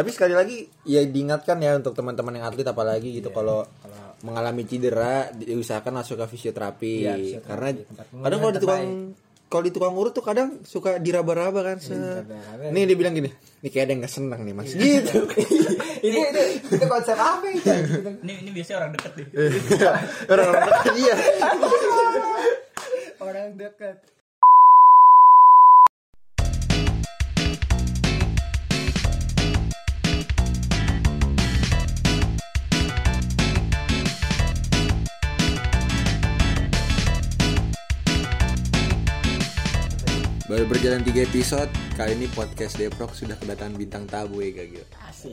Tapi sekali lagi ya diingatkan ya untuk teman-teman yang atlet apalagi gitu kalau mengalami cedera diusahakan masuk ke fisioterapi Iya, fisioterapi, karena kadang kalau di tukang kalau di tukang urut tuh kadang suka diraba-raba kan. Se- diraba-raba. Nih dia bilang gini, nih kayak ada yang nggak senang nih mas. Gitu. ini itu itu konsep apa itu Ini ini biasanya orang deket nih. Orang-orang dekat, iya. orang dekat Baru berjalan 3 episode, kali ini podcast Deprok sudah kedatangan bintang tamu ya Gagil. Asik.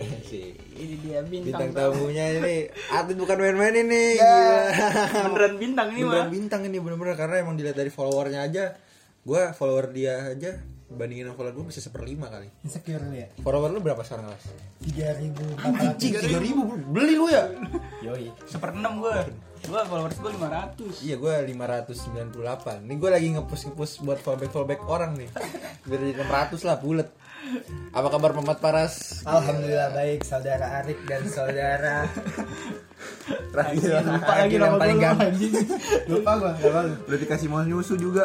Ini dia Bintang bintang. tamunya ini atlet bukan main-main ini. Ya. Gila. Beneran bintang ini Beneran mah. bintang ini bener-bener karena emang dilihat dari followernya aja. Gua follower dia aja bandingin sama follower gue bisa seperlima kali. insecure lu ya Follower lu berapa sekarang mas? tiga ribu Anjing tiga ribu beli lu ya? yoi Seperenam gue. Gue followers gue 500. Iya gue 598 Nih gue lagi ngepush ngepush buat fallback fallback orang nih Biar jadi 600 lah bulet Apa kabar Pemat Paras? Alhamdulillah baik saudara Arik dan saudara Terakhir Lupa lagi yang nama paling gue ganteng. anjing. lupa gua lupa lu Udah dikasih mau nyusu juga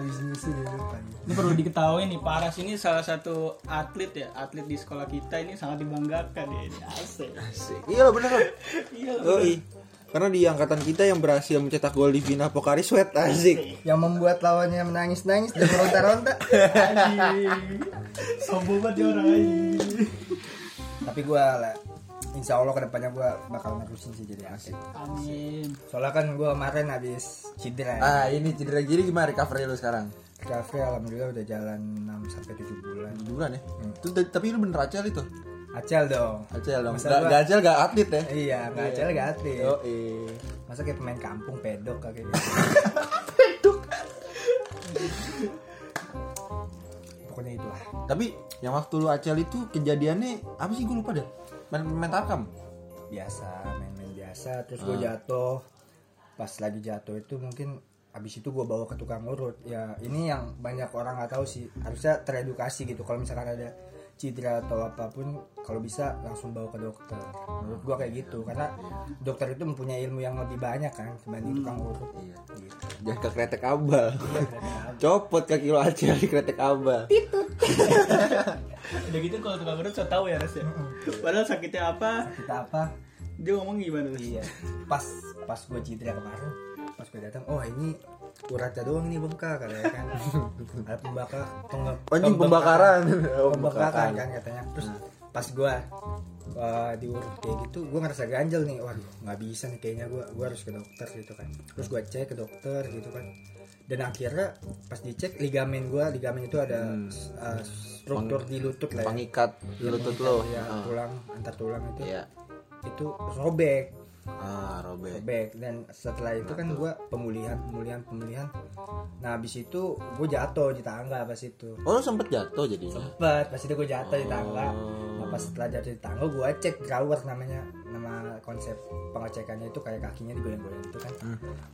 habis nyusu dia lupa Ini perlu diketahui nih Paras ini salah satu atlet ya, atlet di sekolah kita ini sangat dibanggakan ya. Ini Asik. Asik Iya lah bener Iya. Yoi. Karena di angkatan kita yang berhasil mencetak gol di Vina Pokari Sweat Asik yang membuat lawannya menangis-nangis dan meronta-ronta. Sombong banget dia orang tapi gua lah Insya Allah ke depannya gua bakal nerusin sih jadi asik Amin. soalnya kan gua kemarin habis cedera ya. Ah ini cedera jadi gimana recovery lu sekarang? Recovery alhamdulillah udah jalan 6 sampai 7 bulan. Tujuh bulan ya? Terus tapi lu bener acel itu? Acel dong. Acel dong Masa Gak, gua- gak acel gak atlet ya? Iya, nggak acel nggak atlet. Yoi Masa kayak pemain kampung pedok kayak gitu. Pokoknya itu lah. Tapi yang waktu lu acel itu kejadiannya apa sih gue lupa deh. Main main tarkam. Biasa, main-main biasa. Terus gue jatuh. Pas lagi jatuh itu mungkin habis itu gue bawa ke tukang urut. Ya ini yang banyak orang nggak tahu sih. Harusnya teredukasi gitu. Kalau misalkan ada cedera atau apa pun, kalau bisa langsung bawa ke dokter. Menurut gue kayak gitu. Karena dokter itu mempunyai ilmu yang lebih banyak kan dibanding tukang urut. Iya. Gitu. Jangan ke kretek abal. Copot kaki lu acel di kretek abal. Udah gitu kalau tukang urut so tau ya Res ya. Padahal sakitnya apa? Kita apa? Dia ngomong gimana Res? Iya. Pas pas gue cedera kemarin, pas gue datang, oh ini uratnya doang nih bengkak katanya kan. Ada pembakar, penge- Anjing pembakaran. Oh, pembakaran kan katanya. Terus pas gue uh, diurut kayak gitu, gue ngerasa ganjel nih. Waduh, nggak bisa nih kayaknya gue, gue harus ke dokter gitu kan. Terus gue cek ke dokter gitu kan. Dan akhirnya pas dicek ligamen gue, ligamen itu ada uh, struktur di lutut lah ya. Pengikat di lutut lo. Ya, Ah. tulang antar tulang itu Iya. itu robek Ah, robek. robek dan setelah itu kan gue pemulihan pemulihan pemulihan nah habis itu gue jatuh di tangga pas itu Oh, lu sempet jatuh jadinya. sempet pas itu gue jatuh di tangga Oh. nah pas setelah jatuh di tangga gue cek drawer namanya nama konsep pengecekannya itu kayak kakinya digoyang-goyang itu kan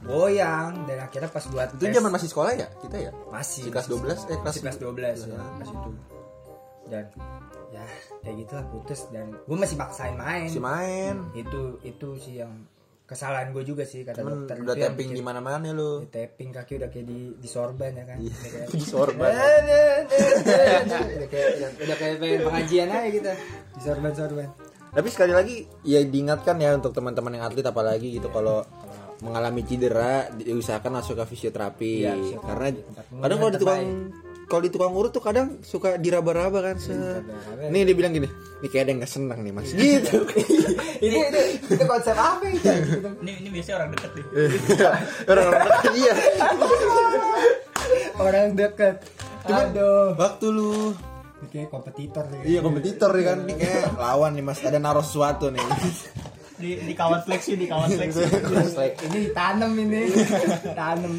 goyang dan akhirnya pas buat Hmm. Itu zaman masih sekolah ya kita ya? masih kelas 12 eh kelas masih kelas 12 ya pas itu dan ya kayak gitulah putus dan gue masih maksain main Si main. itu itu sih yang kesalahan gue juga sih kata Cuman dokter udah tapping di mana-mana lu. di tapping kaki udah kayak di di sorban ya kan Iya, udah kayak di sorban. udah kayak udah kayak pengen pengajian aja kita di sorban sorban Tapi sekali lagi ya diingatkan ya untuk teman-teman yang atlet apalagi gitu kalau mengalami cedera diusahakan masuk ke fisioterapi Iya, fisioterapi. karena kadang kalau di tukang. Kalau di tukang urut tuh kadang suka diraba-raba kan se diraba-raba. nih dia bilang gini nih kayak ada yang nggak senang nih mas. Gitu. Ini itu itu konsep apa itu? Ini ini biasanya orang deket nih. orang-orang dekat, iya. Orang dekat aduh. waktu lu ini kayak kompetitor nih. Iya kompetitor nih kan. Nih kayak lawan nih mas. Ada naruh sesuatu nih. Di di kawan fleksi, di kawan fleksi. ini ditanam ini. Tanam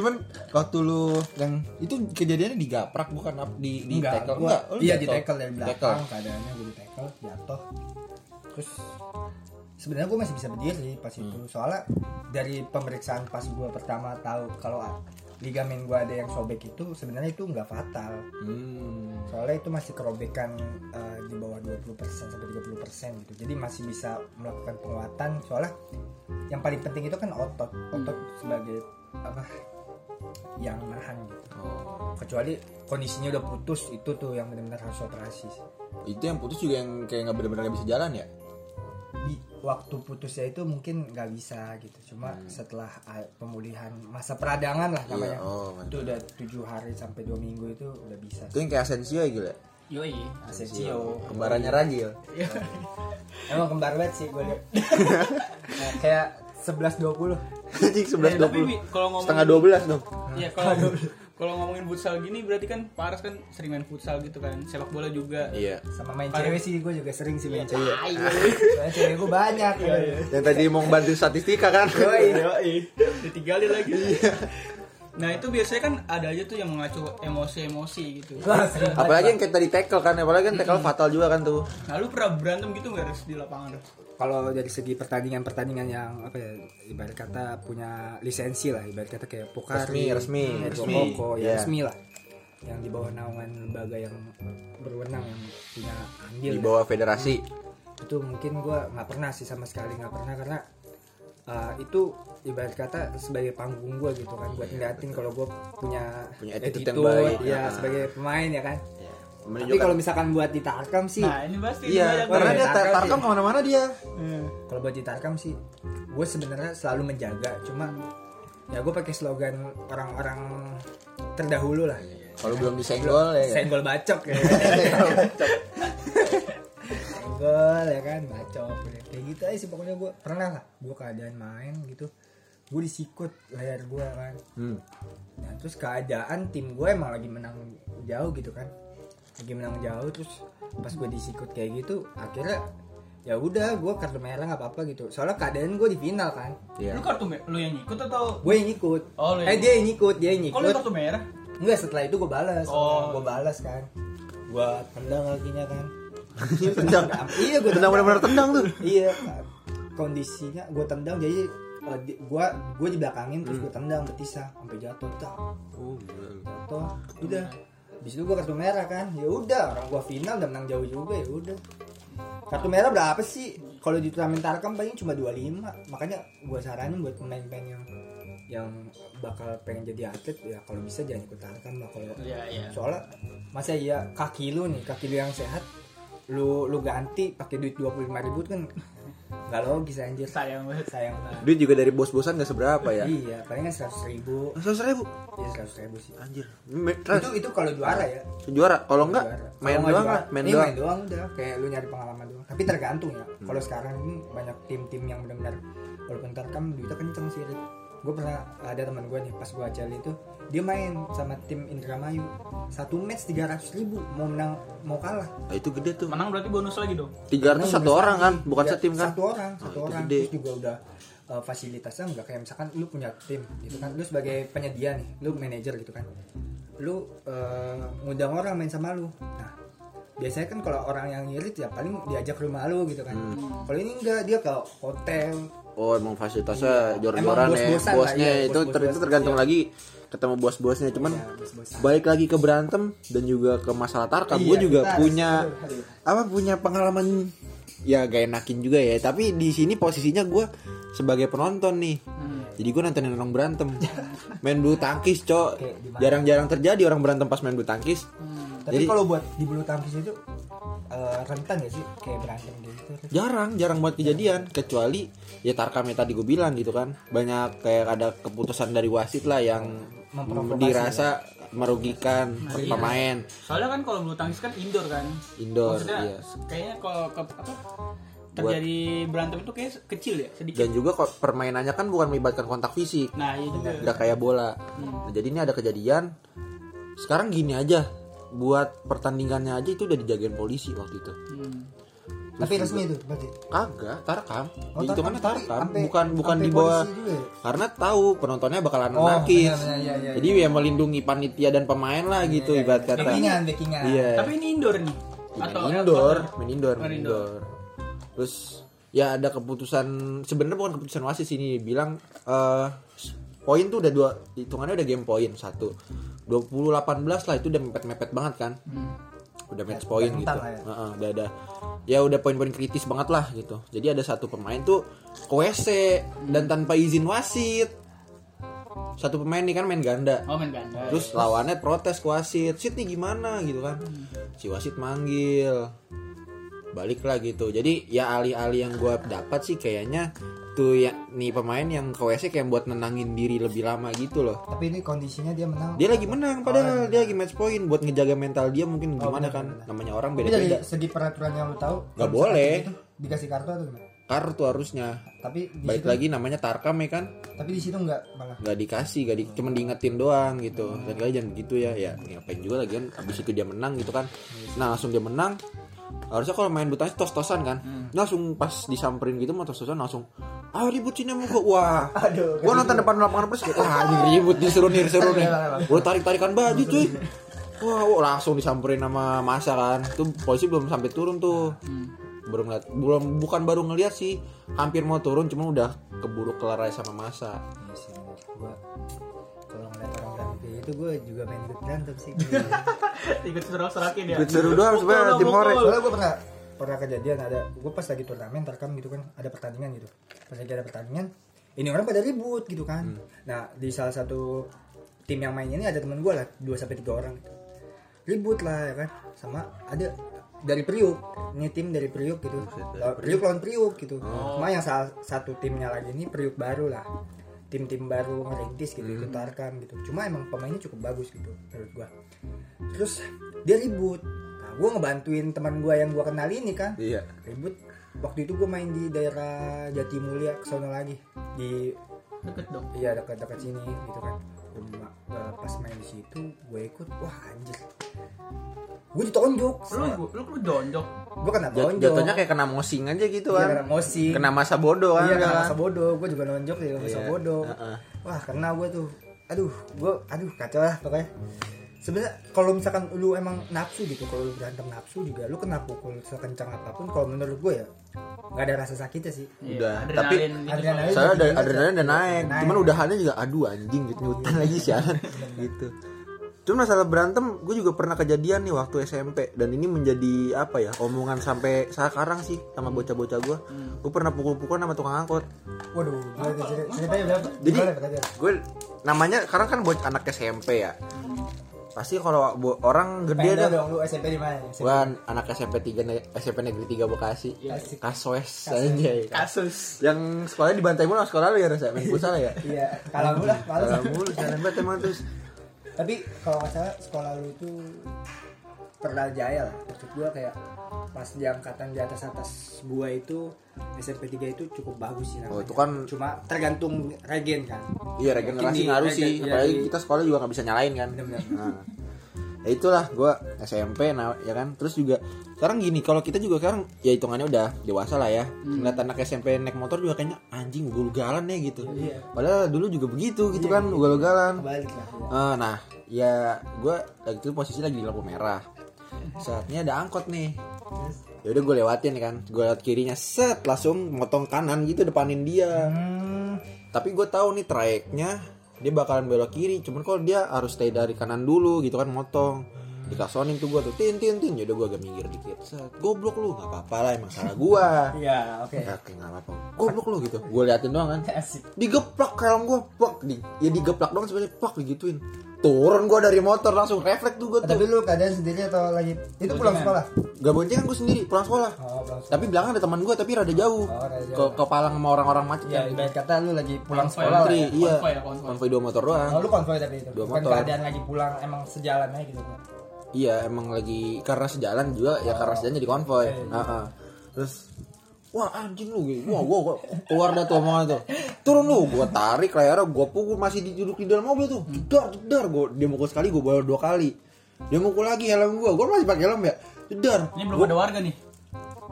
cuman waktu lu yang itu kejadiannya digaprak bukan di di enggak tackle gua, enggak lu iya di tackle dari belakang Tackle. keadaannya gue di tackle jatuh. Terus sebenarnya gue masih bisa berdiri pas itu. Hmm. soalnya dari pemeriksaan pas gue pertama tahu kalau ligamen gue ada yang sobek itu sebenarnya itu nggak fatal. Hmm. soalnya itu masih kerobekan eh, di bawah 20% sampai 30% gitu. Jadi masih bisa melakukan penguatan. Soalnya yang paling penting itu kan otot. Otot sebagai apa yang nahan gitu Oh. kecuali kondisinya udah putus itu tuh yang benar-benar harus operasi Itu yang putus juga yang kayak nggak benar-benar bisa jalan ya? di waktu putusnya itu mungkin nggak bisa gitu cuma setelah ah, pemulihan masa peradangan lah namanya Iya, oh, itu udah tujuh hari sampai dua minggu itu udah bisa Itu yang kayak Asensio ya gila. Yoi. Asensio Kembarannya Ragil. emang kembar banget sih gue liat Nah, kayak 11-20 Anjing 11 Eh, tapi 20. Bi, kalau ngomongin Setengah 12 dong. Iya kalau kalau ngomongin futsal gini berarti kan Paras kan sering main futsal gitu kan sepak bola juga. Iya. sama main Parah. cewek sih gue juga sering sih main Iya. cewek soalnya cewek gue banyak Iya, Yang tadi mau bantu statistika kan? Yoi. Ditinggalin lagi. Nah itu biasanya kan ada aja tuh yang mengacu emosi-emosi gitu. Apalagi yang kayak tadi tackle kan, apalagi kan tackle fatal juga kan tuh. Nah lu pernah berantem gitu nggak Res, di lapangan? Kalau dari segi pertandingan-pertandingan yang apa ya ibarat kata punya lisensi lah ibarat kata kayak Resmi, Pokari resmi, resmi, resmi. ya Iya. resmi lah yang di bawah naungan lembaga yang berwenang yang punya andil Di bawah federasi. itu mungkin gua nggak pernah sih sama sekali nggak pernah karena uh, itu ibarat kata sebagai panggung gua gitu kan buat ngeliatin kalau gua punya, Punya attitude yang baik, ya ya. sebagai pemain ya kan tapi Menunjukkan- kalau misalkan buat di Tarkam sih Nah ini pasti Iya, karena dia Tarkam tar- tarkam ya. ke mana-mana dia. Hmm. kalau buat di Tarkam sih gue sebenarnya selalu menjaga cuma ya gue pakai slogan orang-orang terdahulu lah Kalau belum disenggol ya. kan? senggol bacok ya senggol ya kan bacok kayak gitu aja sih pokoknya gue pernah lah gue keadaan main gitu gue disikut layar gue kan Hmm. nah terus keadaan tim gue emang lagi menang jauh gitu kan lagi menang jauh terus pas gue disikut kayak gitu akhirnya ya udah gue kartu merah nggak apa-apa gitu. Soalnya keadaan gue di final kan. Iya. Lu kartu me- lu yang ngikut atau? Gue yang ikut. Oh, lu eh yang- dia yang ikut dia yang kalau ikut. kartu merah? enggak setelah itu gue balas. Oh. gue balas kan. Gue tendang kakinya kan. Tendang. iya gue Tendang benar-benar tendang tuh. iya kondisinya gue tendang jadi eh, di- gua gue di belakangin terus gue tendang betisah sampai jatuh tak. Oh, jatuh udah Habis itu gue kartu merah kan. Ya udah orang gue final dan menang jauh juga ya udah. Kartu merah berapa sih? Kalau di turnamen Tarkam paling cuma 25 makanya gue saranin buat pemain-pemain yang yang bakal pengen jadi atlet ya kalau bisa jangan ikut Tarkam lah kalau Iya iya. soalnya masa ya kaki lu nih kaki lu yang sehat lu lu ganti pakai duit 25 ribu kan nggak logis anjir Sayang banget. sayang banget Duit juga dari bos-bosan gak seberapa ya. iya palingan 100 ribu Seratus ribu. iya 100 ribu sih Anjir. itu itu kalau juara ya Juara. Kalau enggak Juara. main doang lah, main iya, doang. main doang udah kayak lu nyari pengalaman doang tapi tergantung ya Hmm. kalau sekarang ini banyak tim-tim yang benar-benar walaupun tarkam duitnya kenceng sih gue pernah ada teman gue nih pas gue acel itu dia main sama tim Indramayu satu match 300 ribu mau menang mau kalah Nah, itu gede tuh. Menang berarti bonus lagi dong. 300 satu orang kan, bukan Ya, setim kan. satu orang satu itu orang gede. terus juga udah uh, fasilitasnya nggak kayak misalkan lu punya tim gitu kan lu sebagai penyedia nih lu manajer gitu kan lu uh, ngundang orang main sama lu nah biasanya kan kalau orang yang ngirit ya paling diajak ke rumah lu gitu kan Hmm. kalau ini enggak dia ke hotel Oh emang fasilitasnya Iya. jor-joran ya bosnya iya, itu bos-bos ter- itu tergantung iya. lagi ketemu bos-bosnya cuman Ya, bos-bosan. balik lagi ke berantem dan juga ke masalah tarkam Iya, gue juga kita punya apa punya pengalaman ya gak enakin juga ya tapi di sini posisinya gue sebagai penonton nih Hmm. jadi gue nontonin orang berantem main bulu tangkis cok jarang-jarang terjadi orang berantem pas main bulu tangkis tapi Jadi- kalau buat di bulu tangkis itu uh, rentan ya sih? Kayak berantem gitu jarang jarang buat kejadian. Kecuali ya tarkam yang tadi gue bilang gitu kan. Banyak kayak ada keputusan dari wasit lah yang dirasa merugikan iya. pemain. Soalnya kan kalau bulu tangkis kan indoor kan. indoor Maksudnya iya. kayaknya kalau ke, apa terjadi berantem itu kayak kecil ya sedikit. dan juga kok permainannya kan bukan melibatkan kontak fisik. Nah iya juga. nggak kayak bola. Nah, jadi ini ada kejadian. Sekarang gini aja buat pertandingannya aja itu udah dijagain polisi waktu itu. Hmm. tapi resmi itu berarti? Kagak tarkam. Oh, itu kan tarkam, sampai- bukan bukan di bawah ya? karena tahu penontonnya bakalan Oh, anarkis benar, benar, iya, iya, jadi ya melindungi panitia dan pemain lah gitu Iya, ibarat iya. kata. Backingan backingan. Iya. Tapi ini indoor nih. main Atau indoor main indoor Main indoor. terus ya ada keputusan sebenarnya bukan keputusan wasit sini bilang eh poin tuh udah dua hitungannya udah game poin satu 20 18 lah itu udah mepet-mepet banget kan. Udah match point gitu. ya. Heeh, udah ada ya udah poin-poin kritis banget lah gitu. Jadi ada satu pemain tuh ke WC dan tanpa izin wasit. Satu pemain nih kan main ganda. Oh main ganda. terus lawannya protes ke wasit. Sit nih gimana gitu kan? Si wasit manggil balik lah gitu jadi ya alih-alih yang gua dapat sih kayaknya tuh ya nih pemain yang ke WC kayak buat nenangin diri lebih lama gitu loh. Tapi ini kondisinya dia menang. dia lagi menang padahal dia lagi match point. Buat ngejaga mental dia mungkin gimana benar, kan? namanya orang Tapi dari beda-beda segi peraturan yang lu tahu, Nggak boleh. gitu, dikasih kartu atau gimana? kartu harusnya. Tapi di balik situ, lagi namanya tarkam ya kan? Tapi di situ enggak malah. nggak dikasih gak di, cuma diingetin doang gitu. Dan kalian jangan begitu ya. Ya ngapain juga lagi kan? Abis itu dia menang gitu kan. Nah langsung dia menang harusnya kalau main butanya tos-tosan kan. Langsung pas disamperin gitu mau tos-tosan langsung ah ribut sini mau gua. Wah. Aduh, gua nonton depan lapangan pers wah anjing ribut disuruh nih disuruh nih. Udah tarik tarikan baju cuy. Wah, wah, langsung disamperin sama masa kan. Tuh polisi belum sampai turun tuh. Baru ngeliat belum bukan baru ngeliat sih hampir mau turun cuma udah keburu kelarai sama masa. Iya gitu gue juga main ikut berantem sih. Ikut serak-serakin ya. Ikut seru doang sebenarnya tim. Hore. Soalnya gue pernah pernah kejadian ada gue pas lagi turnamen terekam gitu kan ada pertandingan gitu pas lagi ada pertandingan ini orang pada ribut gitu kan nah di salah satu tim yang mainnya ini ada temen gue lah 2 sampai tiga orang gitu. ribut lah ya kan sama ada dari Priuk ini tim dari Priuk gitu Lawan- Priuk lawan Priuk gitu cuma yang salah satu timnya lagi ini Priuk baru lah tim-tim baru ngerintis gitu ikut Tarkam gitu. Cuma emang pemainnya cukup bagus gitu menurut gua. Terus dia ribut. Nah gua ngebantuin teman gua yang gua kenal ini kan. Iya. ribut. Waktu itu gua main di daerah Jatimulya ke sono lagi. Di Deket dong. iya dekat-dekat sini gitu kan Gua- eh, pas main di situ gue ikut wah anjir gue ditonjok Lu lu lu donjok. gue kena tonjok Jatuhnya kayak kena mosing aja gitu Iya, kan. kena mosing. Kena masa bodoh kan. iya kena kan. masa bodoh gue juga nonjok ya masa Iya, bodoh heeh. wah kena gue tuh aduh gue aduh kacau lah pokoknya sebenarnya kalau misalkan lu emang nafsu gitu kalau lu berantem nafsu juga lu kena pukul sekencang apa pun kalau menurut gue ya nggak ada rasa sakitnya sih Udah, Iya, tapi adrenalin gitu adrenalin. soalnya. Soalnya ada adrenalin udah naik. naik. Cuman udahannya juga aduh anjing gitu nyutan lagi sialan gitu. Cuma masalah berantem gue juga pernah kejadian nih waktu SMP dan ini menjadi apa ya omongan sampai sekarang sih sama bocah-bocah gue. Gue pernah pukul-pukul sama tukang angkot. waduh ceritanya berapa Jadi gue namanya sekarang kan bocah anak SMP ya. Pasti kalau orang gede tahu dong lu SMP di mana SMP? Gua anak SMP 3 ne- SMP Negeri 3 Bekasi. Asik. Kasoes anjay. Kasus. Yang sekolah dibantai mulu sama sekolah lu ya rasa main futsal ya. iya kalah mulu lah Salah mulu jalan banget emang terus. tapi kalau nggak salah sekolah lu itu pernah jaya lah maksud gua kayak pas di angkatan di atas atas gua itu SMP 3 itu cukup bagus sih namanya. Oh, itu kan- cuma tergantung regen kan Iya regenerasi Mungkin di- ngaruh regen- sih. iya, Apalagi di- kita sekolah juga nggak bisa nyalain kan. Bener-bener. Nah. Ya itulah gue SMP nah ya kan terus juga sekarang gini kalau kita juga sekarang ya hitungannya udah dewasa lah ya ngeliat anak SMP naik motor juga kayaknya anjing ugal-ugalan ya gitu Iya. padahal dulu juga begitu gitu kan ugal-ugalan kebalik lah ya. Eh, nah, ya gue lagi itu posisi lagi di lampu merah. Saatnya ada angkot nih. Ya udah gue lewatin kan, gue lewat kirinya, set langsung motong kanan gitu depanin dia. Hmm, Tapi gue tahu nih trayeknya dia bakalan belok kiri, cuman kalau dia harus stay dari kanan dulu gitu kan motong. Dikasonin tuh gue tuh tin tin tin, ya udah gue agak minggir dikit. Set, goblok lu, nggak apa-apa lah emang salah gue. iya oke Ya, kayak nggak apa-apa. Goblok lu gitu. Gue liatin doang kan digeplak helm gue plak di ya digeplak dong sebenarnya plak digituin turun gue dari motor langsung refleks tuh gue tuh. tapi lu keadaan sendiri atau lagi? Itu pulang sekolah? Gak boncengan gue sendiri pulang sekolah. Oh pulang sekolah. Tapi belakang ada teman gue tapi rada jauh. Oh, rada ke jauh. ke Palang sama orang-orang macet ya kan. ibarat kata lu lagi pulang Konvoy sekolah lah Antri, ya. iya. Konvoy ya, konvoy. konvoy dua motor doang. Oh, lu konvoy tapi itu? Dua bukan motor. keadaan lagi pulang emang sejalan aja gitu Pak. iya emang lagi karena sejalan juga ya karena sejalan jadi konvoy. Heeh. terus wah anjing lu gitu. wah gua, gua keluar dah tuh omongan tuh turun lu gua tarik layarnya gua pukul masih duduk di dalam mobil tuh. Jedar jedar gua dia mukul sekali gua bawa dua kali. Dia mukul lagi helm gua. Gua masih pakai helm ya. Jedar Ini belum ada warga nih.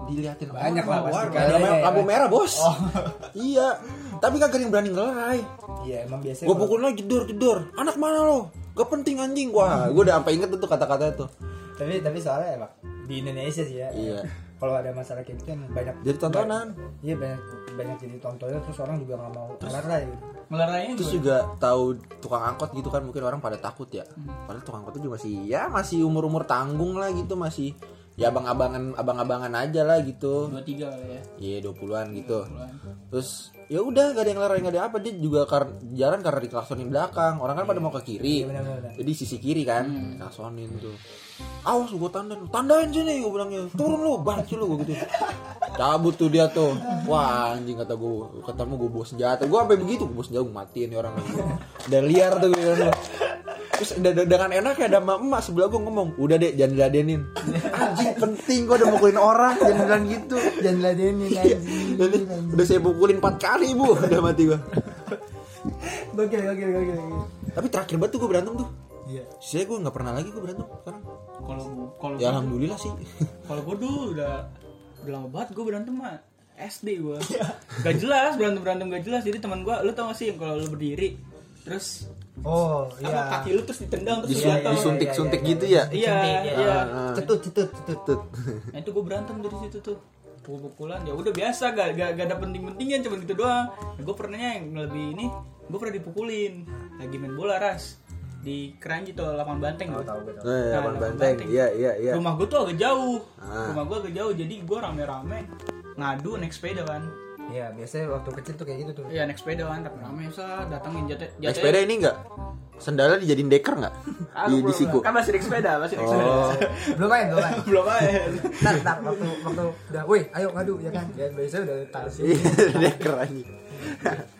diliatin. Banyak lah pasti. warga. Ada lampu, ya. lampu merah bos. Iya. Tapi kagak ada yang berani ngelerai iya emang biasanya gua pukul lagi jedor jedor anak mana lo? Gak penting anjing. Wah gua udah sampai inget tuh kata-kata itu tapi tapi soalnya emang di Indonesia sih ya. Iya. Kalau ada masalah kayak gitu emang banyak Jadi tontonan. iya banyak banyak jadi tontonan terus orang juga nggak mau ngelarai gitu. Melarainya Terus juga. juga tahu tukang angkot gitu kan mungkin orang pada takut ya. Padahal tukang angkot itu juga masih ya masih umur-umur tanggung lah gitu masih ya abang-abangan abang-abangan aja lah gitu. Dua tiga kali ya. Iya 20-an gitu. Bulan. Terus ya udah gak ada yang lari gak ada apa dia juga kar jalan karena diklaksonin belakang orang kan pada mau ke kiri benar-benar. jadi sisi kiri kan klaksonin tuh awas gue tandain. Tandain sini gue bilangnya turun lu banci lu gue gitu. Cabut tuh dia tuh. Wah anjing kata gue ketemu gue bawa senjata. Gue sampai begitu gue bawa senjata gue matiin nih orang udah liar tuh gitu terus de- de- dengan enaknya ada emak emak sebelah gue ngomong udah deh jangan diladenin. Anjing penting gue udah mukulin orang jangan bilang gitu. Jangan ladenin Iya. anjing. udah saya pukulin 4 kali bu udah mati gokil gokil gokil gokil. tapi terakhir banget tuh gue berantem tuh iya. Saya gue nggak pernah lagi gue berantem sekarang. Kalau kalau ya alhamdulillah sih. Kalau gue dulu udah udah lama banget gue berantem mah SD gue gak jelas berantem berantem gak jelas. Jadi teman gue lu tau gak sih kalau lu berdiri terus oh apa iya. kaki lu terus ditendang terus Disun- jatuh. disuntik suntik iya, gitu ya? Iya iya. cetut cetut cetut Tut. nah itu gue berantem dari situ tuh. Pukul-pukulan ya udah biasa gak, gak, gak ada penting-pentingnya cuma gitu doang. Nah, gue pernahnya yang lebih ini gue pernah dipukulin. Lagi main bola ras di keranji tuh lapangan banteng. Tuh. tahu Eh, Nah, Abang lapangan banteng. Banteng. iya iya iya. Rumah gue tuh agak jauh. Ah. rumah gue agak jauh jadi gue rame-rame ngadu naik sepeda kan. Iya biasanya waktu kecil tuh kayak gitu tuh. Iya naik sepeda kan. Rame sa datangin jatuh naik sepeda ini enggak sendalnya dijadiin deker nggak? Di, di siku. kan masih naik sepeda masih naik sepeda. Oh. Belum main belum main. Belum aja ntar ntar waktu waktu udah woi ayo ngadu ya kan? Ya biasanya udah tas iya deker aja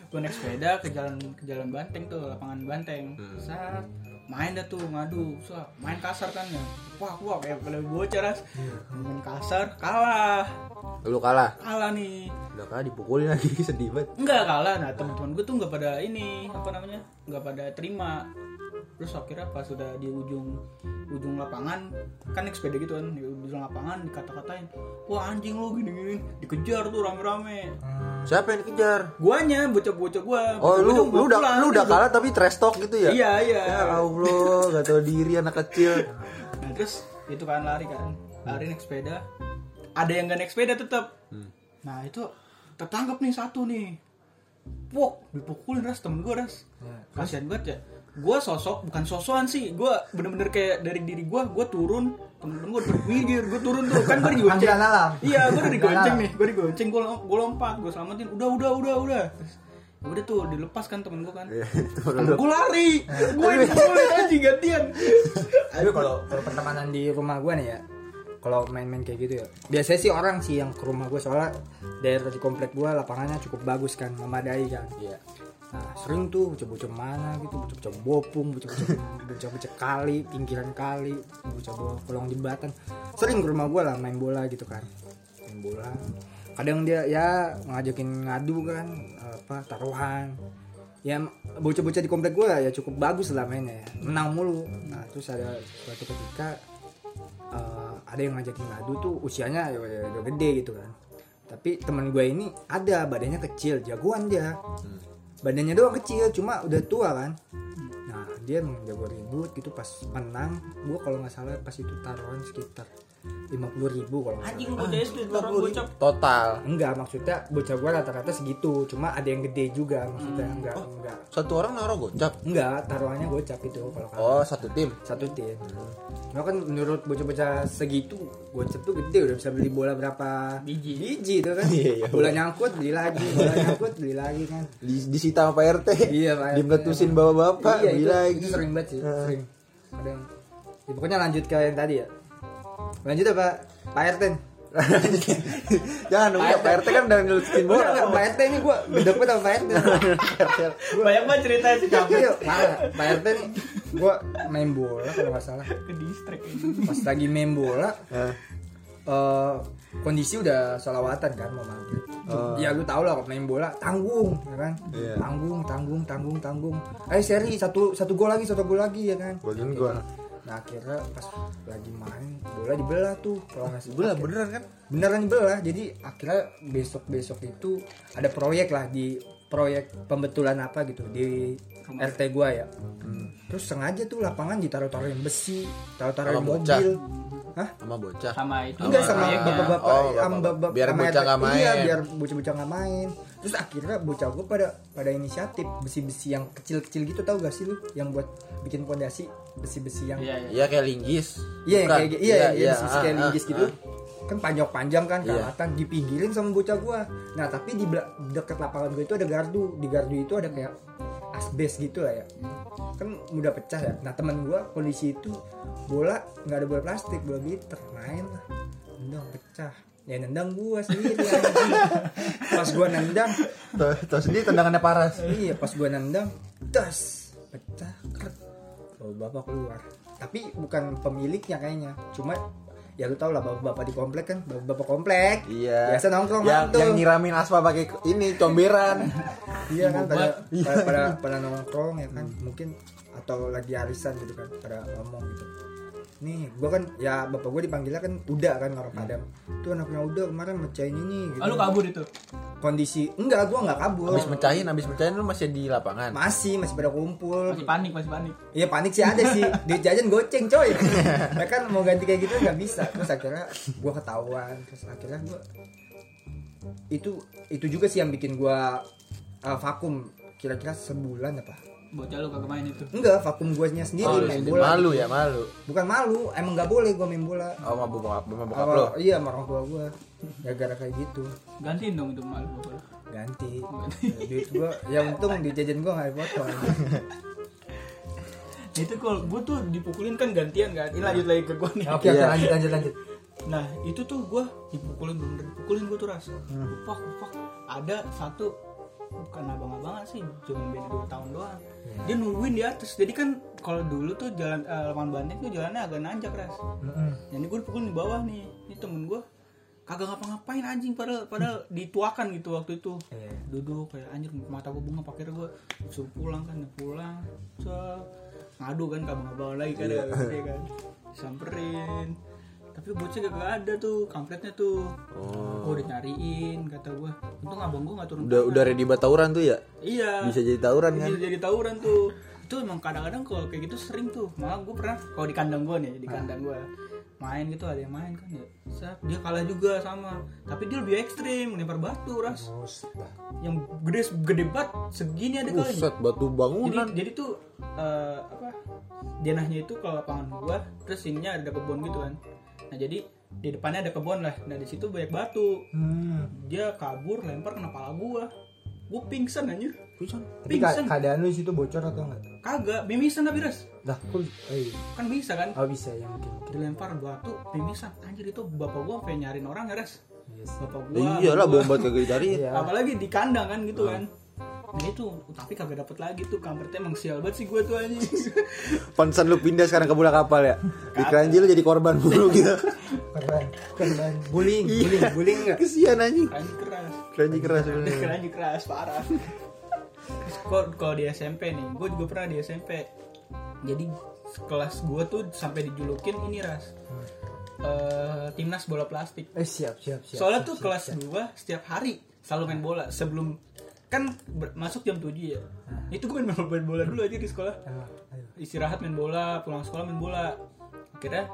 gue naik sepeda ke jalan ke jalan banteng tuh lapangan banteng. Saat main dah tuh ngadu so, main kasar kan ya. Wah wah kayak pada bocah ras. Main kasar kalah. Lu kalah? Kalah nih. Udah kalah dipukulin lagi sedih banget. Enggak kalah nah teman-teman gue tuh nggak pada ini apa namanya nggak pada terima terus akhirnya pas sudah di ujung ujung lapangan kan naik sepeda gitu kan di ujung lapangan dikata-katain wah anjing lu gini gini dikejar tuh rame-rame. Siapa yang dikejar? Guanya bocah-bocah gua. Oh lu lu udah lu udah gitu. kalah tapi trash talk gitu ya? Iya iya. Ya allah gak tahu diri anak kecil. Nah terus itu kan lari kan. Lari naik sepeda. Ada yang gak naik sepeda tetap nah itu tertangkap nih satu nih. Wok, dipukulin ras. Temen gue ras. Kasihan banget ya gue sosok bukan sosokan sih. Gue bener-bener kayak dari diri gue gue turun. Temen-temen gue berpikir gue turun tuh. Kan gue digonceng iya gue udah digonceng nih. gue digonceng gue gue lompat gue selamatin. Udah udah udah udah. Ya udah tuh dilepas kan temen gue kan. Temen gue lari. Gue dipukulin aja gantian. Tapi kalau kalau pertemanan di rumah gue nih ya, kalau main-main kayak gitu ya, biasanya sih orang sih yang ke rumah gue soalnya daerah di komplek gue lapangannya cukup bagus kan, memadai kan. iya Nah sering tuh bocah-bocah mana gitu, bocah-bocah bopung, bocah-bocah bocah-bocah kali, pinggiran kali, bocah bawah kolong jembatan. Sering ke rumah gue lah main bola gitu kan, main bola. Kadang dia ya ngajakin ngadu kan, apa taruhan. Ya bocah-bocah di komplek gue ya cukup bagus lah mainnya ya, menang mulu. Nah terus ada suatu ketika eh, ada yang ngajakin ngadu tuh usianya ya, ya udah gede gitu kan. Tapi teman gue ini ada badannya kecil, jagoan dia badannya doang kecil cuma udah tua kan. Nah dia emang jago ribut gitu pas menang gua kalau nggak salah pas itu taruhan sekitar lima puluh ribu kalau nggak anjing bocah SD orang bocah. Total? Enggak maksudnya bocah gua rata-rata segitu cuma ada yang gede juga maksudnya enggak enggak. Satu orang naruh gocap? Enggak taruhannya gocap itu kalau kalah oh satu tim? Satu tim. Nah kan menurut bocah-bocah segitu gocap tuh gede udah bisa beli bola berapa Biji. biji itu kan. Iya, iya. bola nyangkut beli lagi bola nyangkut beli lagi kan. Di, disita sama Pak RT Iya, Pak RT. dimeletusin bawa bapak iya, beli itu, lagi. itu sering banget sih sering. Ada yang ya, pokoknya lanjut ke yang tadi ya lanjut apa Pak RT jangan dong Pak RT kan udah bola. Enggak, Pak RT ini gue bedek banget sama Pak RT banyak banget ceritanya sih kamu Iya. Pak RT nih gue main bola kalau nggak salah. Ke distrik. Pas lagi main bola Eh, eh, kondisi udah salawatan kan mau maghrib ya lu tau lah kalau main bola tanggung ya kan? Iya. tanggung tanggung tanggung tanggung. Eh seri satu satu gol lagi satu gol lagi ya kan? Golin gol nah akhirnya pas lagi main bola dibelah tuh kalau nggak bola beneran kan beneran dibelah jadi akhirnya besok besok itu ada proyek lah di proyek pembetulan apa gitu di RT gua ya terus sengaja tuh lapangan ditaruh-taruhin besi taruh-taruhin Sama bocah. mobil Hah? sama bocah sama itu Enggak sama bapak-bapak Oh, sama bapak-bapak. bapak Biar sama bocah RT. nggak main. Iya, biar bocah-bocah nggak main. Terus akhirnya bocah gue pada pada inisiatif besi-besi yang kecil-kecil gitu tau gak sih lu yang buat bikin pondasi besi-besi yang Iya, iya. iya kayak linggis Iya, Bukan? kayak iya, iya, iya, ah, kayak ah, linggis gitu. ah. Kan panjang-panjang kan Iya. kelihatan dipinggirin sama bocah gua. Nah, tapi di dekat lapangan gue itu ada gardu. Di gardu itu ada kayak asbes gitu lah ya. Kan mudah pecah ya. Nah, teman gua kondisi itu bola nggak ada bola plastik, bola glitter. Main lah. Nendang pecah. Ya nendang gua sendiri anjing. Pas gua nendang, Tuh, tuh sendiri tendangannya paras iya pas gua nendang, das pecah. Krek. Bawa bapak keluar. Tapi bukan pemiliknya kayaknya. Cuma ya lu tau lah bapak-bapak di komplek kan, bapak-bapak komplek. Iya. Biasa nongkrong yang, mantul. yang nyiramin aspal pakai ini comberan. Iya kan pada, Iya. pada, pada pada nongkrong ya kan mungkin atau lagi arisan gitu kan pada ngomong gitu nih gua kan ya bapak gua dipanggilnya kan udah kan orang padam tuh anaknya udah kemarin mecahin ini gitu Ah, lu kabur itu kondisi enggak gua nggak kabur Habis mecahin, habis mecahin lu masih di lapangan. masih masih pada kumpul masih panik masih panik Iya panik sih ada sih duit jajan goceng coy. Ya kan mau ganti kayak gitu nggak bisa. Terus akhirnya gua ketahuan. Terus akhirnya gua itu itu juga sih yang bikin gua uh, vakum kira-kira sebulan apa? Bocah lu kagak main itu Enggak, vakum guanya sendiri Oh, main bola. malu ya, malu. Bukan malu, emang nggak boleh gua main bola. Oh, sama bokap, sama bokap Awal- lo. iya, sama orang tua gua. Gara-gara kayak gitu. gantiin dong itu malu lu. Ganti. Ya, duit gua, ya untung duit jajan gua nggak dipotong. itu kalau gue tuh dipukulin kan gantian kan ini lanjut lagi ke gue nih Oke, oke, Iya. lanjut lanjut lanjut. nah itu tuh gue dipukulin bener dipukulin gue tuh ras Hmm. upak upak ada satu bukan abang-abangan sih cuma beda dua tahun doang. Iya. dia nungguin di atas. Jadi kan kalau dulu tuh jalan eh, lapangan banteng tuh jalannya agak nanjak ras Mm-mm. jadi gue dipukulin di bawah nih. Ini temen gue kagak ngapa-ngapain anjing padahal padahal dituakan gitu waktu itu. Iya. duduk kayak anjir mata gue bunga pakai gue suruh pulang kan pulang. So ngadu kan ke abang-abang lagi kan ya kan. Samperin tapi bocah gak ada tuh kampretnya tuh. Oh. udah nyariin kata gue untung abang gue gak turun Udah tangan. udah ready buat tawuran tuh ya? iya. Bisa jadi tawuran kan? bisa jadi tawuran tuh. Itu emang kadang-kadang kalau kayak gitu sering tuh. Malah gue pernah kalau di kandang gue nih di kandang gue main gitu ada yang main kan ya. Set, dia kalah juga sama. Tapi dia lebih ekstrim lempar batu ras. Yang gede gede banget segini ada kali. Buset, batu jadi bangunan. jadi tuh eh, apa denahnya itu kalau lapangan gua terus ininya ada kebun gitu kan nah jadi di depannya ada kebun lah nah di situ banyak batu Hmm. dia kabur lempar kena kepala gua gua pingsan anjir. Tapi ka- pingsan keadaan lu di situ bocor atau enggak? kagak mimisan tapi ras Dah, kok oh, iya. kan bisa kan Oh bisa ya mungkin. mungkin. dilempar batu pimisan anjir itu bapak gua sampai nyariin orang ya res Iya sih. bapak gua iyalah gua. bombat kagak dicariin. Iya. apalagi di kandang kan gitu kan nah itu tapi kagak dapet lagi tuh kampretnya emang sial banget sih gua tuh anjing Pantesan lu pindah sekarang ke bola kapal ya. Di keranji lu jadi korban mulu gitu. Keren, keren. Bullying, bullying, bullying enggak? Kesian anjing. keranji keras Keranji keras keranji keras parah Terus kok kalau di SMP nih gue juga pernah di SMP jadi kelas gue tuh sampai dijulukin ini ras Eh, timnas bola plastik Eh siap, siap, siap. soalnya siap, tuh siap, kelas siap. gua setiap hari selalu main bola sebelum kan masuk jam 7 ya? Itu gue main, main bola dulu aja di sekolah. Ah, ayo. istirahat main bola pulang sekolah main bola. Akhirnya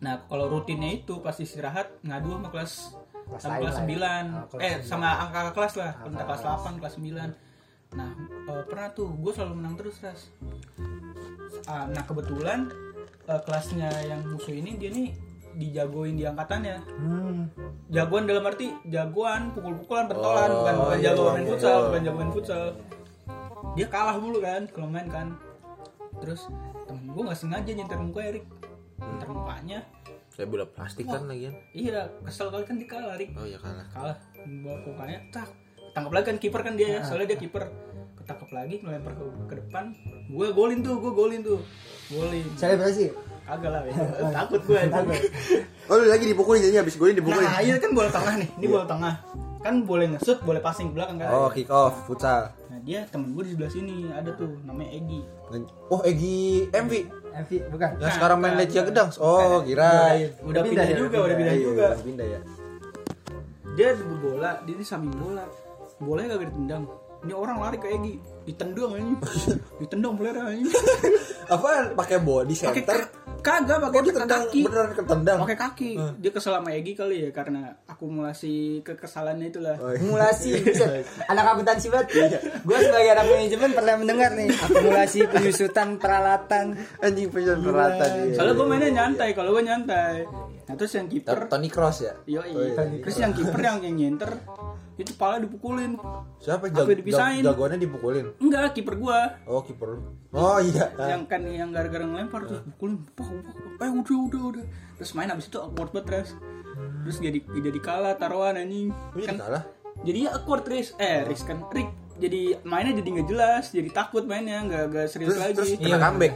nah kalau rutinnya itu pas istirahat ngadu sama kelas Kelas sama kelas lah ya. 9 Ah, eh sama angka kelas lah. Angka entah kelas kelas. 8 kelas 9 nah eh, pernah tuh gue selalu menang terus ras. Ah, nah kebetulan eh, kelasnya yang musuh ini dia nih dijagoin di angkatannya. Hmm. jagoan dalam arti jagoan pukul-pukulan pentolan Oh, bukan bukan iya, jagoan iya, main iya. futsal bukan jagoan futsal. Dia kalah mulu kan kalau main kan. Terus temen gue nggak sengaja nyentar muka Erik. Nyentar mukanya. Kayak bola plastik kan lagian. iya kesel kali kan dia kalah Erik. Oh ya kalah. kalah. Bawa mukanya tak tangkap lagi kan kiper kan dia ya. Soalnya dia kiper. Ketangkap lagi ngelempar ke, ke depan gue golin tuh gue golin tuh golin Selebrasi. kagak lah ya. takut gue Oh lu lagi dipukulin jadi habis golin dipukulin. nah iya kan bola tengah nih ini bola tengah kan boleh ngesut boleh passing ke belakang kan Oh kick off futsal. nah dia temen gue di sebelah sini ada tuh namanya Egi Oh Egi MV. MV bukan. Yang sekarang main Lecia Gedang. Oh kirain. udah pindah pindah, ya, juga udah pindah Iya, juga Pindah ya. dia di bola dia ini sambil bola bolanya kagak ditendang ini orang lari ke Egi ditendang aja ditendang pelera aja Apaan? Pakai body center. ka- kagak pakai Oh, ditendang kaki beneran ketendang. pakai kaki dia kesel sama Egi kali ya karena akumulasi kekesalannya itulah Oh, iya. akumulasi Buset. anak akuntansi banget gue sebagai anak manajemen pernah mendengar nih akumulasi penyusutan peralatan Anjing penyusun peralatan. iya. soalnya gue mainnya nyantai kalau gue nyantai nah terus yang kiper Tony Cross ya? Yo, iya. Terus yang kiper yang yang nyenter itu pala dipukulin. Siapa Apa jag dipisahin? jag- jagoannya dipukulin? Enggak, kiper gua. Oh, kiper. lu. Oh iya. Yang kan yang gara-gara ngelempar terus pukulin. Pak, pak, eh udah udah udah. Terus main abis itu awkward banget terus. Terus jadi jadi kalah taruhan anjing. Kan Kan kalah. jadi ya awkward Riz. Eh, Riz kan Rick jadi mainnya jadi nggak jelas, jadi takut mainnya nggak nggak serius Terus lagi. terus Iya, kena comeback.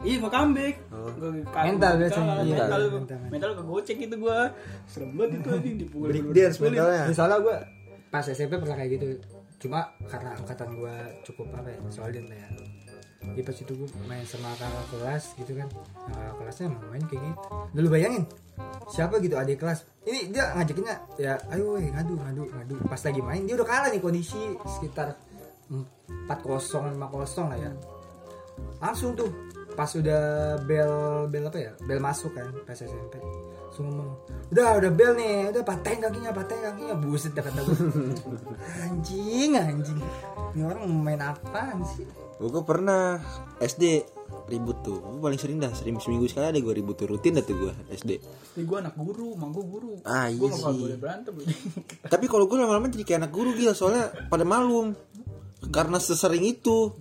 Iya mau comeback. Gua kalah, Mental biasanya, kalah, iya. Mental, Mental. mental kegocek itu gua. Serem banget itu anjing dipukul. Break dance mentalnya. Ya, soalnya gue pas SMP pernah kayak gitu. Cuma karena angkatan gue cukup apa ya solid lah ya. Di pas itu gue main sama kakak kelas gitu kan. Nah, kelasnya emang main kayak gitu. Dulu bayangin siapa gitu adik kelas? Ini dia ngajakinnya ya ayo weh ngadu ngadu ngadu. Pas lagi main dia udah kalah nih kondisi sekitar 4-0 5-0 lah ya. Langsung tuh pas udah bel bel apa ya bel masuk kan pas SMP langsung ngomong udah udah bel nih udah patahin kakinya patahin kakinya buset dah kata gue anjing anjing ini orang main apaan sih Gue pernah SD ribut tuh. Gue paling sering dah, sering seminggu sekali ada gue ribut tuh rutin dah tuh gue SD. Ih, gue anak guru, emang gue guru. Ah, iya nggak sih. boleh berantem. Tapi kalau gue lama-lama jadi kayak anak guru gila soalnya pada malum karena sesering itu.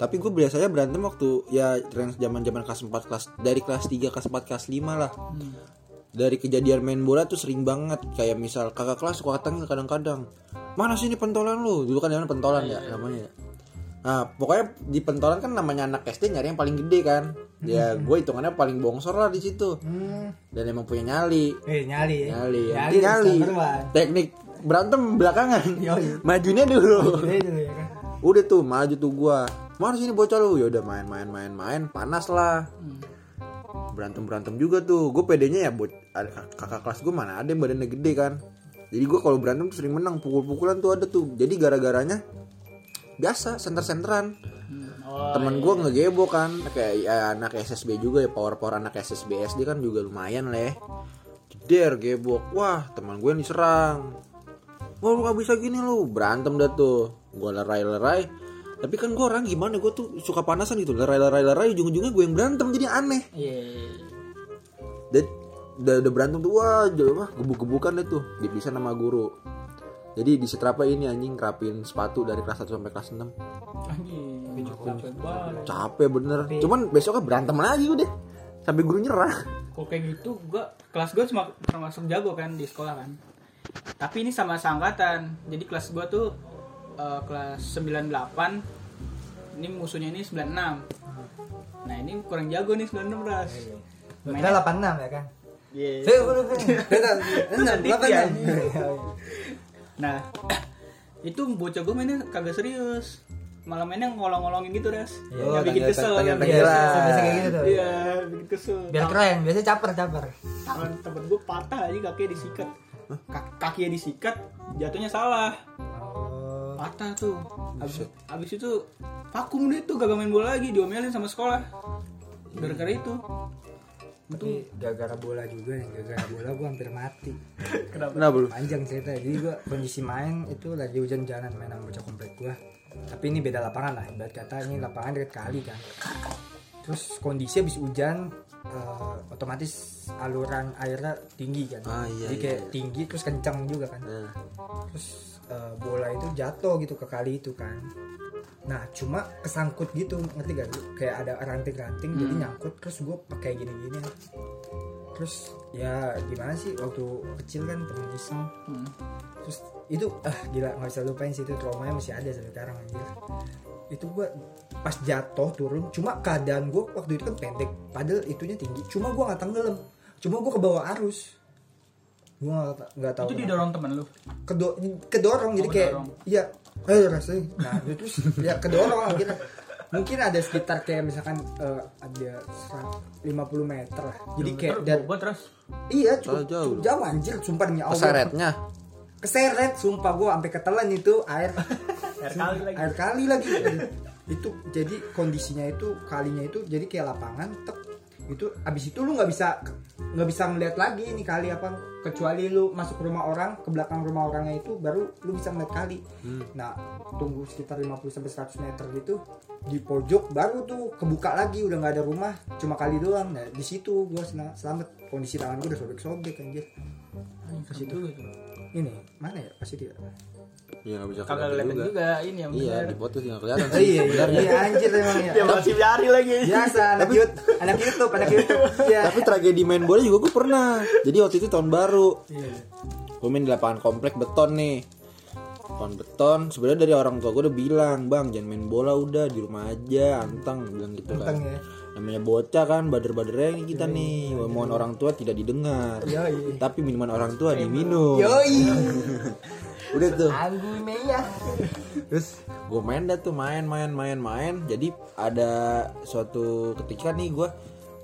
Tapi gue biasanya berantem waktu ya range zaman-zaman kelas 4 kelas dari kelas 3 kelas 4 kelas 5 lah. Dari kejadian main bola tuh sering banget kayak misal kakak kelas suka datang kadang-kadang. Mana sini pentolan lu? Dulu kan namanya pentolan ya namanya. Nah, pokoknya di pentolan kan namanya anak SD nyari yang paling gede kan. Ya, gue hitungannya paling bongsor lah di situ. Dan emang punya nyali. eh nyali ya Nyali, ya. nyali, nyali. Teknik berantem belakangan. Yoi. Majunya dulu. Ya kan Udah tuh maju tuh gua. Mana sini bocah lu? Ya udah main main main main panas lah. Berantem berantem juga tuh. Gue pedenya ya buat kakak kelas gue mana ada yang badannya gede kan. Jadi gue kalau berantem tuh sering menang pukul-pukulan tuh ada tuh. Jadi gara-garanya biasa senter-senteran. Oh, Temen gue ngegebo kan kayak ya, anak SSB juga ya power power anak SSB SD kan juga lumayan leh. Jeder gebok. Wah, teman gue yang diserang. Wah, lu gak bisa gini lu. Berantem dah tuh. Gue lerai-lerai. Tapi kan gue orang gimana gue tuh suka panasan gitu. Lerai-lerai-lerai ujung-ujungnya gue yang berantem jadi aneh. Iya. Dan udah, udah berantem tuh wah, jadi wah gebuk-gebukan deh tuh. Dipisah sama guru. Jadi di setrapa ini anjing rapin sepatu dari kelas 1 sampai kelas 6 Anjing, capek banget. Capek bener Cuman besoknya berantem lagi udah Sampai guru nyerah Kalau kayak gitu, gua kelas gue cuma termasuk jago kan di sekolah kan. Tapi ini sama seangkatan. Jadi kelas gua tuh eh, kelas 98 ini musuhnya ini 96. Nah, ini kurang jago nih 96 ras. Kita 86 ya kan Iya. Ya. Nah, itu bocah gue mainnya kagak serius. Malah mainnya ngolong-ngolongin gitu, Ras. Oh, yang bikin kesel. tanya- bikin lah. kesel. Biasa kayak gitu. Iya, bikin kesel. Biar keren, biasanya caper caper. Tangan temen gue patah aja kakinya disikat. Kak- kakinya disikat, jatuhnya salah. Patah tuh. Abis, abis itu vakum deh tuh gak main bola lagi, diomelin sama sekolah. Gara-gara itu. tapi gara-gara bola juga nih, gara-gara bola gue hampir mati. Kenapa lu? Panjang cerita. Jadi gue kondisi main itu lagi hujan-hujanan main sama bocah komplek gue. Tapi ini beda lapangan lah. Ibarat kata ini lapangan dekat kali kan. Terus kondisi habis hujan eh, otomatis aluran airnya tinggi kan. Ah, iya, Jadi iya, kayak iya. tinggi terus kencang juga kan. Nah, terus eh, bola itu jatuh gitu ke kali itu kan. Nah cuma kesangkut gitu ngerti gak kayak ada ranting-ranting jadi nyangkut terus gue pakai gini-gini. Terus ya gimana sih? Waktu kecil kan temen iseng Hmm. terus itu ah gila nggak bisa lupain sih itu traumanya masih ada sampai sekarang anjir. Itu gue pas jatuh turun cuma keadaan gue waktu itu kan pendek padahal itunya tinggi. Cuma gue nggak tenggelam. Cuma gue ke bawah arus gue nggak nggak tahu Itu kenapa. didorong temen lu. kedo kedorong jadi Oh, kayak kedorong. iya ayo rasanya nah itu terus ya kedorong akhirnya mungkin ada sekitar kayak misalkan eh, ada serat- 50 meter lah. Jadi kayak dan iya Oh, cukup, jauh. cukup jauh anjir sumpah demi Allah. Peseretnya keseret sumpah gua sampai ketelan itu air. Air kali lagi. Air kali lagi. Itu jadi kondisinya itu kalinya itu jadi kayak lapangan tek itu abis itu lu nggak bisa nggak bisa ngeliat lagi ini kali apa kecuali lu masuk ke rumah orang ke belakang rumah orangnya itu baru lu bisa ngeliat kali. Nah tunggu sekitar 50 sampai 100 meter gitu di pojok baru tuh kebuka lagi udah nggak ada rumah cuma kali doang. Nah di situ gua sel- selamat. Kondisi tangan gua udah sobek-sobek anjir. Ke situ gitu ini mana ya? Pasti dia Iya nggak bisa kagak kelihatan kelihatan juga ini yang Iya benar di foto sih nggak kelihatan sih. iya iya sebenarnya. iya anjir emang ya masih nyari lagi biasa anak YouTube anak YouTube anak YouTube ya Tapi tragedi main bola juga gue pernah. Jadi waktu itu tahun baru. Iya, Gue main di lapangan komplek beton nih. Lapangan beton. Sebenarnya dari orang tua gue udah bilang, bang jangan main bola udah di rumah aja, antang bilang gitu Antang kan. ya. Namanya bocah kan, bader-badernya kita nih. Mohon orang tua tidak didengar. Yoi. Tapi minuman orang tua diminum. Yoi. Udah tuh. Meya. Terus gue main dah tuh main main main main. Jadi ada suatu ketika nih gue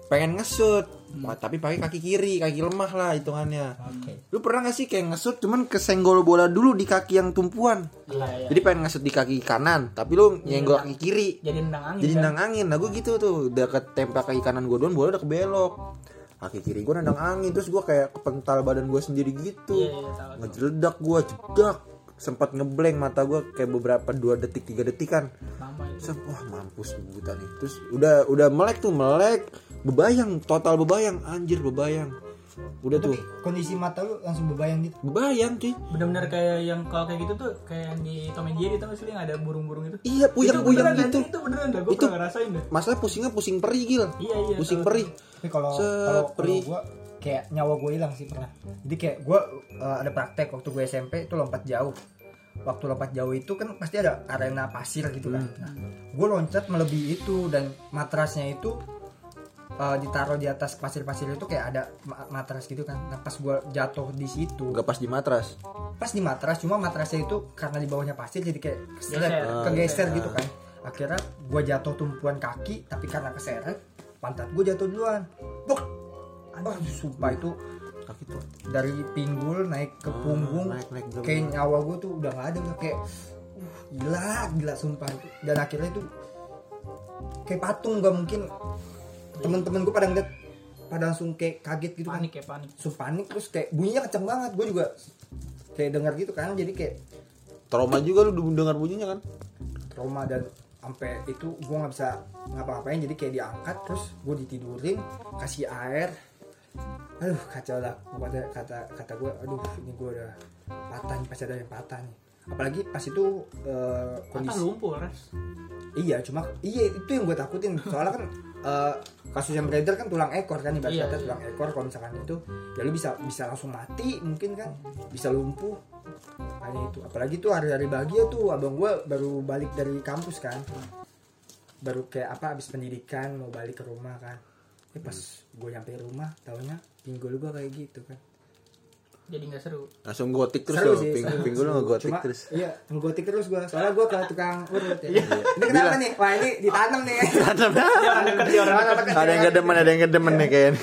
pengen ngesut, Wah, tapi pakai kaki kiri, kaki lemah lah hitungannya. Oke. Lu pernah gak sih kayak ngesut cuman kesenggol bola dulu di kaki yang tumpuan? iya iya Jadi pengen ngesut di kaki kanan, tapi lu nyenggol kaki kiri. jadi nendang angin Jadi kan? nendang angin. Nah gue gitu tuh, udah ketempel kaki kanan gue doang, bola udah kebelok. Kaki kiri gue nendang angin, terus gue kayak kepental badan gue sendiri gitu. Iya iya tahu ngejeledak gua jedak sempat ngeblank mata gua kayak beberapa dua detik tiga detik kan wah mampus buta nih terus udah udah melek tuh melek. Bebayang total bebayang. Anjir bebayang udah tuh Tapi kondisi mata lu langsung bebayang gitu. bebayang cuy benar-benar kayak yang kalau kayak gitu tuh kayak yang di Tom and Jerry tau gak sih yang ada burung-burung itu iya puyang puyang beneran, gitu itu beneran dah gue Itu- pernah ngerasain dah masalah pusingnya pusing perih gil iya iya pusing tahu. perih Tapi kalau kalau gua kayak nyawa gue hilang sih pernah. Jadi kayak gua uh, ada praktek waktu gue SMP itu lompat jauh. Waktu lompat jauh itu kan pasti ada arena pasir gitu kan. Nah, gue loncat melebihi itu dan matrasnya itu uh, ditaruh di atas pasir-pasir itu kayak ada ma- matras gitu kan. Nah, pas gue jatuh di situ, nggak pas di matras pas di matras cuma matrasnya itu karena di bawahnya pasir jadi kayak keseret, Geser. kegeser gitu kan akhirnya gue jatuh tumpuan kaki tapi karena keseret pantat gue jatuh duluan Buk! Aduh, sumpah itu kaki tuh dari pinggul naik ke punggung naik, naik, bener-bener. kayak nyawa gue tuh udah nggak ada udah kayak uh, gila gila sumpah itu dan akhirnya itu kayak patung gak mungkin temen-temen gue pada ngeliat pada langsung kayak kaget gitu kan. Panik ya panik. Langsung panik terus kayak bunyinya kenceng banget. Gue juga kayak dengar gitu kan jadi kayak trauma juga lu dengar bunyinya kan? Trauma dan sampai itu gue nggak bisa ngapa-ngapain jadi kayak diangkat terus gue ditidurin kasih air. Aduh kacau lah. Kata kata kata gue aduh ini gue udah patah nih pasti ada yang patah nih. Apalagi pas itu patah kondisi lumpuh ras iya cuma iya itu yang gue takutin. Soalnya kan eh, kasus yang beredar kan tulang ekor kan ibarat Iya, iya. tulang ekor kalau misalkan itu ya lu bisa bisa langsung mati mungkin kan bisa lumpuh. Hanya itu apalagi tuh hari-hari bahagia tuh abang gue baru balik dari kampus kan. Baru kayak apa habis pendidikan mau balik ke rumah kan. Eh pas gue nyampe rumah taunya pinggul gue kayak gitu kan jadi nggak seru. Langsung gotik terus Seru lo sih, ping seru. pinggul lu ngegotik Cuma, terus. iya ngegotik terus gue soalnya gue ke tukang urut ya. Ini kenapa nih? Wah ini ditanam nih. Deket orang deket ada yang kedemen ada yang kedemen nih kayaknya